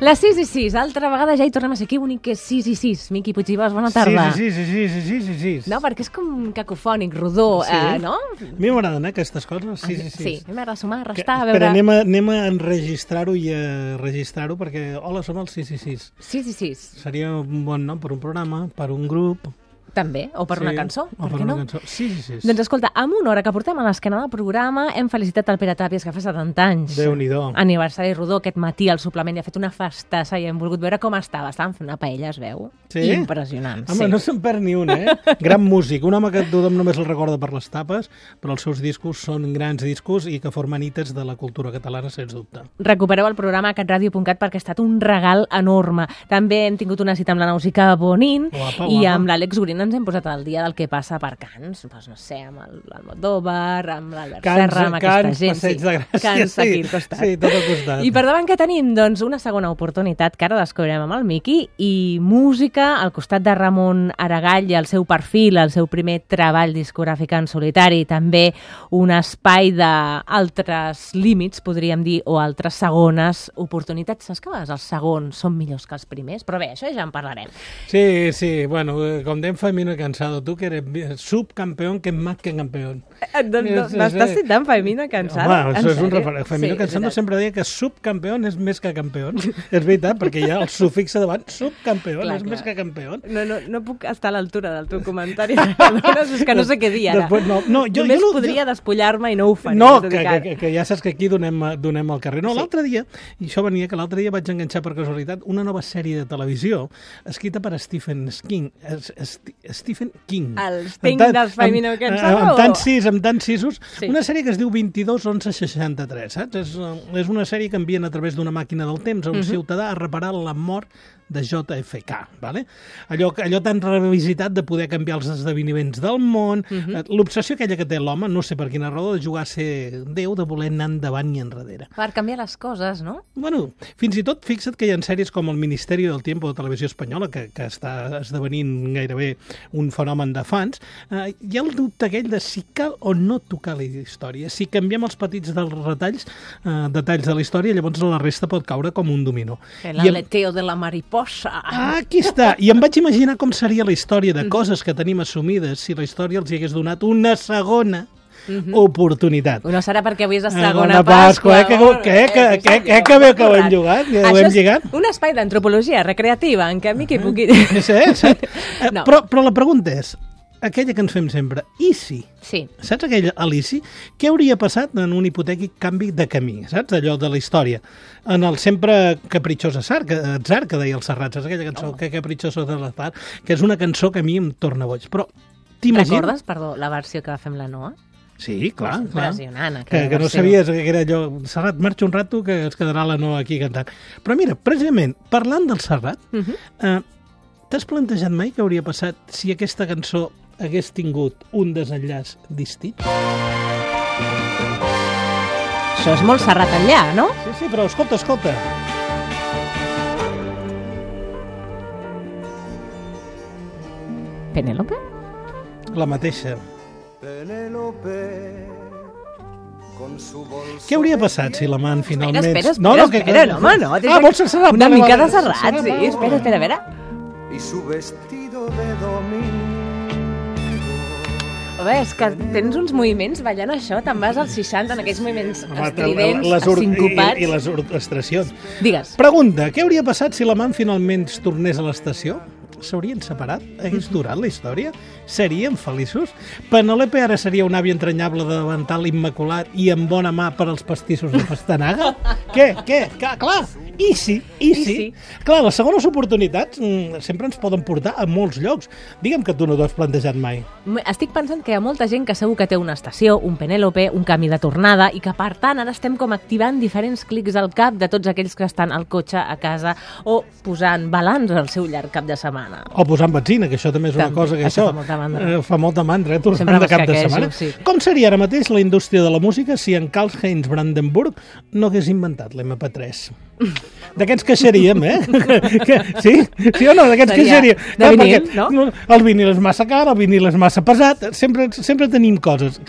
Les 6 i 6, altra vegada ja hi tornem a ser. Que bonic que és 6 i 6. Miqui Puigdivas, bona tarda. Sí, sí, sí, sí, sí, sí, sí, sí. No, perquè és com cacofònic, rodó, Sí. eh, no? A mi m'agraden, eh, aquestes coses. Sí, sí, sí. Sí, m'agrada sumar, Que- restar, a Espera, veure... anem a, anem a enregistrar-ho i a registrar-ho perquè, hola, som els 666. 6 i 6, Seria un bon nom per un programa, per un grup... també, o per sí, una cançó, o per per una no? cançó. Sí, sí, sí. Doncs escolta, amb una hora que portem a l'esquena del programa hem felicitat el Pere Tàpies, que fa 70 anys. Déu-n'hi-do. Aniversari rodó aquest matí al suplement i ha fet una festassa i hem volgut veure com estava. Estaven fent una paella, es veu? Sí? Impressionant, Home, sí. no se'n perd ni un, eh? Gran músic, un home que tothom només el recorda per les tapes, però els seus discos són grans discos i que formen hites de la cultura catalana, sens dubte. Recupereu el programa a catradio.cat perquè ha estat un regal enorme. També hem tingut una cita amb la Nausica Bonin Guapa, i guapa. amb l'Àlex Gurin ens hem posat al dia del que passa per Cans. Pues no sé, amb el- l'Almodóvar, amb l'Albert Serra, amb aquesta Cans, gent. Passeig de Gràcia, Cans sí, aquí al costat. sí, tot al costat. I per davant que tenim? Doncs una segona oportunitat que ara descobrirem amb el Miqui i música al costat de Ramon Aragall i el seu perfil, el seu primer treball discogràfic en solitari, també un espai d'altres límits, podríem dir, o altres segones oportunitats. Saps que a vegades els segons són millors que els primers? Però bé, això ja en parlarem. Sí, sí, bueno, com dèiem Femino Cansado, tu que eres subcampeón que más que campeón. Doncs Sí, m'estàs sí. citant Femina Cansada? Home, això és un referent. Femino Sí, Cansado és sempre deia que subcampeón és més que campeón. és veritat, perquè hi ha el sufixe davant, subcampeón Clar, és clar. més que campeón. No, no, no puc estar a l'altura del teu comentari. Perdona, és que no sé què dir ara. Després, no, no, jo- Només jo no- podria despullar-me i no ho faré. No, que, que, que, que ja saps que aquí donem, donem el carrer. No, Sí. l'altre dia, i això venia, que l'altre dia vaig enganxar per casualitat una nova sèrie de televisió escrita per Stephen King. Es, Esti- Stephen King. El Sting tant- dels amb- Cansado, Amb, amb tants sis, amb tants sisos. Sí. Una sèrie que es diu 22 11 63, saps? És, eh, és una sèrie que envien a través d'una màquina del temps a un ciutadà a reparar la mort de JFK, vale? allò, allò tan revisitat de poder canviar els esdeveniments del món, eh, l'obsessió aquella que té l'home, no sé per quina raó, de jugar a ser Déu, de voler anar endavant i enrere. Per canviar les coses, no? Bueno, fins i tot fixa't que hi ha sèries com el Ministeri del Tiempo de Televisió Espanyola, que, que està esdevenint gairebé un fenomen de fans, eh, hi ha el dubte aquell de si cal o no tocar la història. Si canviem els petits dels retalls, eh, detalls de la història, llavors la resta pot caure com un dominó. El aleteo de la mariposa. Ah, aquí està. I em vaig imaginar com seria la història de coses que tenim assumides si la història els hi hagués donat una segona oportunitat. No serà perquè avui és la Eh, segona bona Pasqua, eh? Que- molt que- que- que- que- que bé que ho hem currat. lligat, que ho Això hem és lligat. Un espai d'antropologia recreativa en què Miqui pugui... Sí, sí. No. però, però la pregunta és, aquella que ens fem sempre, i si? Sí. Saps aquell Alici? Què hauria passat en un hipotètic canvi de camí? Saps allò de la història? En el sempre capritxós Atzar, que, Atzar, que deia el Serrat, saps aquella cançó, que capritxoso de l'Atzar, que és una cançó que a mi em torna boig. Però t'imagines... Recordes, perdó, la versió que va fer amb la Noa? Sí, clar, És clar. Que, que no sabies que era allò... Serrat, marxa un rato que es quedarà la Noa aquí cantant. Però mira, precisament, parlant del Serrat, Mhm. eh, t'has plantejat mai què hauria passat si aquesta cançó hagués tingut un desenllaç distint? Això és molt serrat enllà, no? Sí, sí, però escolta, escolta. Penélope? La mateixa. Penélope con su bolso Què hauria passat si l'amant finalment... Espera, espera, espera, espera, no, home, no. tens Ah, que- vols ser Serrat? Una mica de serrat, sí. Espera, espera, a veure. y su vestido de domingo. Veure, és que tens uns moviments ballant això, te'n vas als 60 en aquells moviments Home, estridents, les sincopats. I, i les orquestracions. Digues. Pregunta, què hauria passat si l'amant finalment es tornés a l'estació? S'haurien separat? Hagués durat la història? Serien feliços? Penélope ara seria un avi entranyable de davantal immaculat i amb bona mà per als pastissos de pastanaga? què? Què? Clar, clar. I sí, i sí. sí. Clar, les segones oportunitats mm, sempre ens poden portar a molts llocs. Digue'm que tu no t'ho has plantejat mai. Estic pensant que hi ha molta gent que segur que té una estació, un Penélope, un camí de tornada i que, per tant, ara estem com activant diferents clics al cap de tots aquells que estan al cotxe, a casa o posant balanç al seu llarg cap de setmana. O posant benzina, que això també és una També, cosa que això això, fa molta mandra. eh, fa molta mandra, eh, tornant Sempre de cap de setmana. sí. Com seria ara mateix la indústria de la música si en Karl-Heinz Brandenburg no hagués inventat l'MP3? D'aquests queixaríem, eh? que, sí? Sí o no? D'aquests Seria queixaríem. de vinil, no? El vinil és massa car, el vinil és massa pesat, sempre, sempre tenim coses.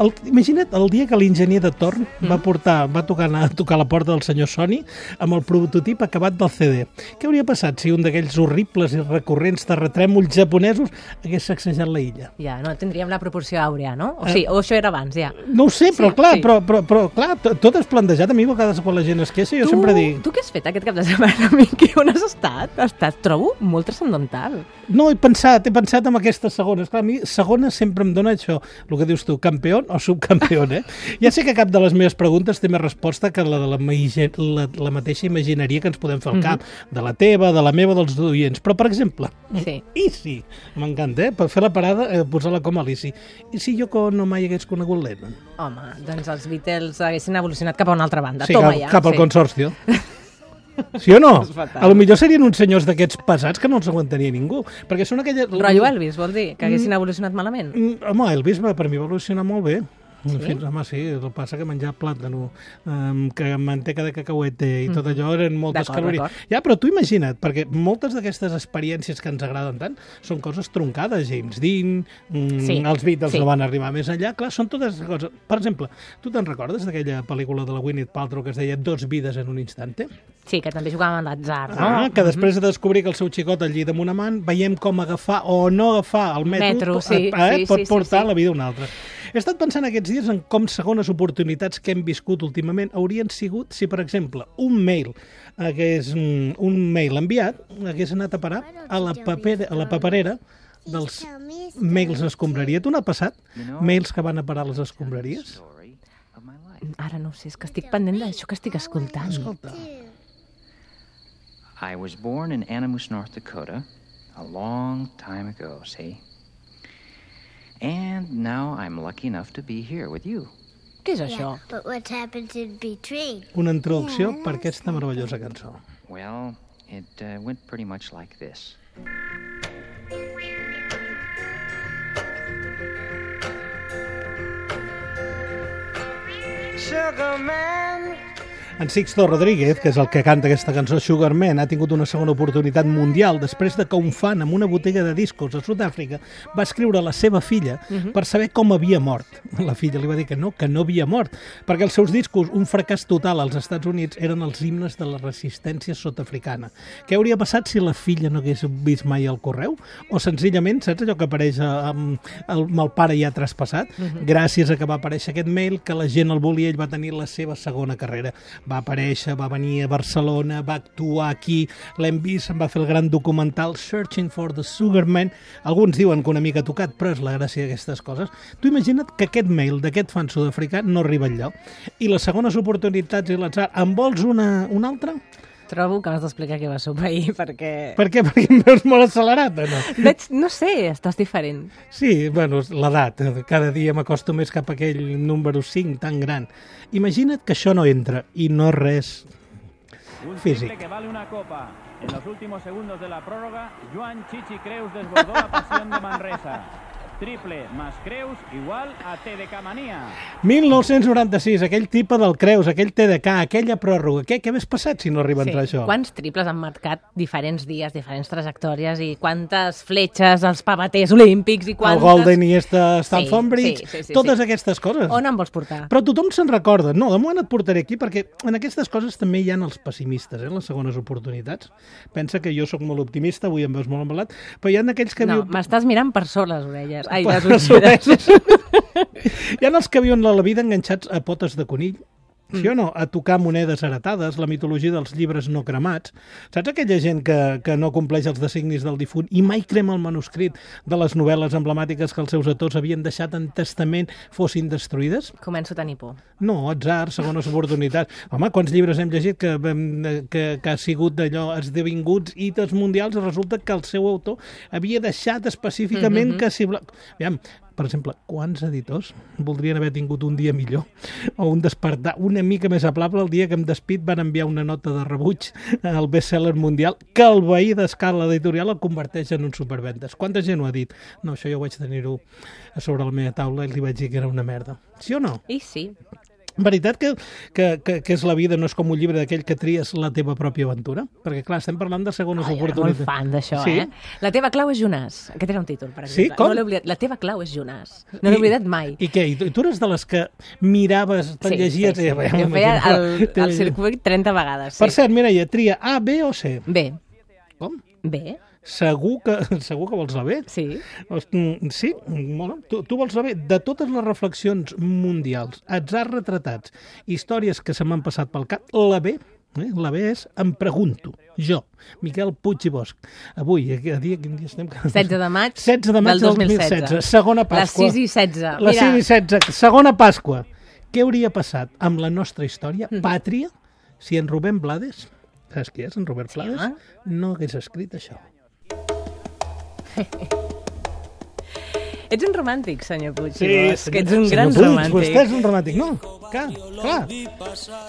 El, imagina't el dia que l'enginyer de torn va Mm. portar, va tocar, anar a tocar la porta del senyor Sony amb el prototip acabat del CD. Què hauria passat si un d'aquells horribles i recurrents terratrèmols japonesos hagués sacsejat la illa? Ja, no, tindríem la proporció àurea, no? O, sí, o això era abans, ja. No ho sé, però Sí, clar, sí. però, però, però clar, to- tot és plantejat. A mi a vegades quan la gent es queixa jo tu, sempre dic... Tu què has fet aquest cap de setmana, Miqui? On has estat? Estat, trobo, molt transcendental. No, he pensat, he pensat en aquestes segones. Clar, a mi segona sempre em dona això, el que dius tu, campió o subcampió, eh? Ja sé que cap de les meves preguntes té més resposta que la de la, la, la mateixa imagineria que ens podem fer al cap, de la teva, de la meva, dels oients. Però, per exemple, Sí. i si, m'encanta, eh? Per fer la parada, eh, posar-la com a Alici. I si jo no mai hagués conegut Lennon? Home, doncs els Beatles haguessin evolucionat cap a una altra banda. Sí, Toma cap, ja. cap al sí. consorcio. Sí o no? A lo millor serien uns senyors d'aquests pesats que no els aguantaria ningú. Perquè són aquelles... Rotllo Elvis, vol dir? Que haguessin evolucionat malament? Mm, Home, Elvis va, per mi va evolucionar molt bé. Sí? Fins, home, sí, el que passa que menjar plàtano, um, que manteca de cacauete i tot allò eren moltes calories. Ja, però tu imagina't, perquè moltes d'aquestes experiències que ens agraden tant són coses troncades. James Dean, mm, Sí, els Beatles sí. no van arribar més enllà. Clar, són totes coses... Per exemple, tu te'n recordes d'aquella pel·lícula de la Gwyneth Paltrow que es deia Dos vides en un instante? Sí, que també jugaven a l'atzar, no? Ah, que després de descobrir que el seu xicot al llit amb una man, veiem com agafar o no agafar el metro, Metro, sí, eh, sí, pot sí, sí, portar sí. la vida a una altra. He estat pensant aquests dies en com segones oportunitats que hem viscut últimament haurien sigut si, per exemple, un mail hagués, mm, un mail enviat hagués anat a parar a la, paper, a la paperera dels mails escombraria. Tu n'ha passat? Mails que van a parar a les escombraries? Ara no ho sé, és que estic pendent d'això que estic escoltant. Escolta. I was born in Animus, North Dakota, a long time ago, see? And now I'm lucky enough to be here with you. Què és això? But what happened in between? Una introducció per aquesta meravellosa cançó. Well, it uh, went pretty much like this. Sugar Man, En Sixto Rodríguez, que és el que canta aquesta cançó Sugarman, ha tingut una segona oportunitat mundial després de que un fan amb una botiga de discos a Sud-àfrica va escriure a la seva filla per saber com havia mort. La filla li va dir que no, que no havia mort, perquè els seus discos, un fracàs total als Estats Units, eren els himnes de la resistència sud-africana. Què hauria passat si la filla no hagués vist mai el correu? O senzillament, saps allò que apareix eh, amb el, amb el pare ja traspassat? Gràcies a que va aparèixer aquest mail, que la gent el volia, ell va tenir la seva segona carrera va aparèixer, va venir a Barcelona, va actuar aquí, l'hem vist, em va fer el gran documental Searching for the Sugarman. Alguns diuen que una mica tocat, però és la gràcia d'aquestes coses. Tu imagina't que aquest mail d'aquest fan sud-africà no arriba enlloc. I les segones oportunitats i l'atzar, en vols una, una altra? Trobo que m'has d'explicar què va sopeir, perquè... Per què? Perquè em veus molt accelerat o no? Veig, no sé, estàs diferent. Sí, bueno, l'edat. Cada dia m'acosto més cap a aquell número 5 tan gran. Imagina't que això no entra i no res Un Físic. que vale una copa. En los últimos segundos de la prórroga, Joan Chichi Creus desbordó la pasión de Manresa. Triple más Creus igual a TDK Manía. 1996, aquell tipa del Creus, aquell TDK, aquella pròrroga. Què, què hagués passat si no arriba a entrar això? Quants triples han marcat diferents dies, diferents trajectòries i quantes fletxes als pavaters olímpics i El quantes... Golden i esta Stanford Sí, Bridge, sí, sí, sí, totes sí. aquestes coses. On em vols portar? Però tothom se'n recorda. No, de moment et portaré aquí perquè en aquestes coses també hi ha els pessimistes, eh, les segones oportunitats. Pensa que jo sóc molt optimista, avui em veus molt embalat, però hi ha aquells que No, viuen... m'estàs mirant per sobre les orelles. Ai, les ulleres. Hi ha els que viuen la vida enganxats a potes de conill, sí o no? A tocar monedes heretades, la mitologia dels llibres no cremats. Saps aquella gent que, que no compleix els designis del difunt i mai crema el manuscrit de les novel·les emblemàtiques que els seus autors havien deixat en testament fossin destruïdes? Començo a tenir por. No, atzar, segones oportunitats. Home, quants llibres hem llegit que, que, que ha sigut d'allò esdevinguts dels mundials i resulta que el seu autor havia deixat específicament que si... Aviam, per exemple, quants editors voldrien haver tingut un dia millor o un despertar una mica més aplable el dia que amb despit van enviar una nota de rebuig al bestseller mundial que el veí d'escala editorial el converteix en un supervendes. Quanta gent ho ha dit? No, això jo vaig tenir-ho sobre la meva taula i li vaig dir que era una merda. Sí o no? I sí. Veritat que, que, que, que és la vida, no és com un llibre d'aquell que tries la teva pròpia aventura? Perquè, clar, estem parlant de segones Ai, oportunitats. fan d'això, Sí? eh? La teva clau és Jonàs. Aquest era un títol, per Sí? exemple. Com? No l'he oblidat. La teva clau és Jonàs. No l'he oblidat mai. I què? I tu, eres de les que miraves, te'n llegies... sí, sí. i- bé, Jo feia el, te el circuit 30 vegades. Sí. Per cert, Mireia, tria A, B o C? Bé, Com? bé, Segur que, segur que vols B? sí. Mm, Sí? Bueno, tu, tu vols saber, de totes les reflexions mundials, atzars retratats, històries que se m'han passat pel cap, la B, eh? la B és em pregunto, jo, Miquel Puig i Bosch, avui, a, a dia, quin dia estem? 16 de maig 16 de maig del del 2016. 2016, segona Pasqua. Les 6 i 16. Les Mira, 6 i 16, segona Pasqua. Què hauria passat amb la nostra història, Mm. pàtria, si en Rubén Blades, saps qui és en Robert Blades, home. no hagués escrit això? ets un romàntic, senyor Puig. Sí, senyor- que ets un senyor gran Puig, romàntic. Vostè és un romàntic. No, clar, clar.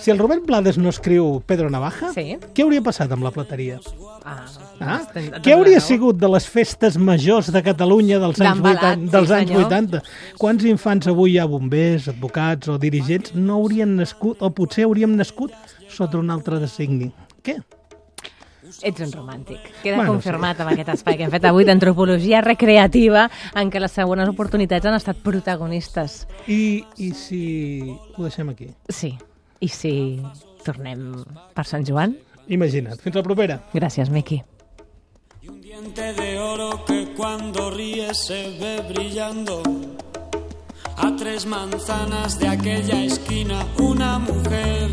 Si el Robert Blades no escriu Pedro Navaja, Sí. què hauria passat amb la plateria? Ah, Ah? tens Què hauria sigut de les festes majors de Catalunya dels anys, D'embalat, 80, dels sí, anys senyor. 80? Quants infants avui hi ha bombers, advocats o dirigents no haurien nascut, o potser hauríem nascut sota un altre designi? Què? Ets un romàntic. Queda Bueno, confirmat amb aquest espai que hem fet avui d'antropologia recreativa en què les segones oportunitats han estat protagonistes. I, I si ho deixem aquí? Sí. I si tornem per Sant Joan? Imagina't. Fins la propera. Gràcies, Miqui. Un diente de oro que cuando ríe se ve brillando. A tres manzanas de aquella esquina una mujer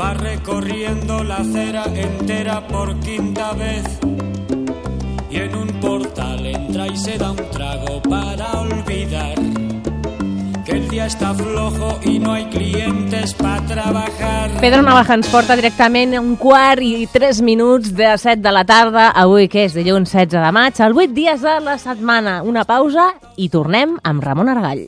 va recorriendo la acera entera por quinta vez. Y en un portal entra y se da un trago para olvidar que el día está flojo y no hay clientes para trabajar. Pedro Navaja ens porta directament un quart i tres minuts de 7 de la tarda, avui que és dilluns 16 de maig, el 8 dies de la setmana. Una pausa i tornem amb Ramon Argall.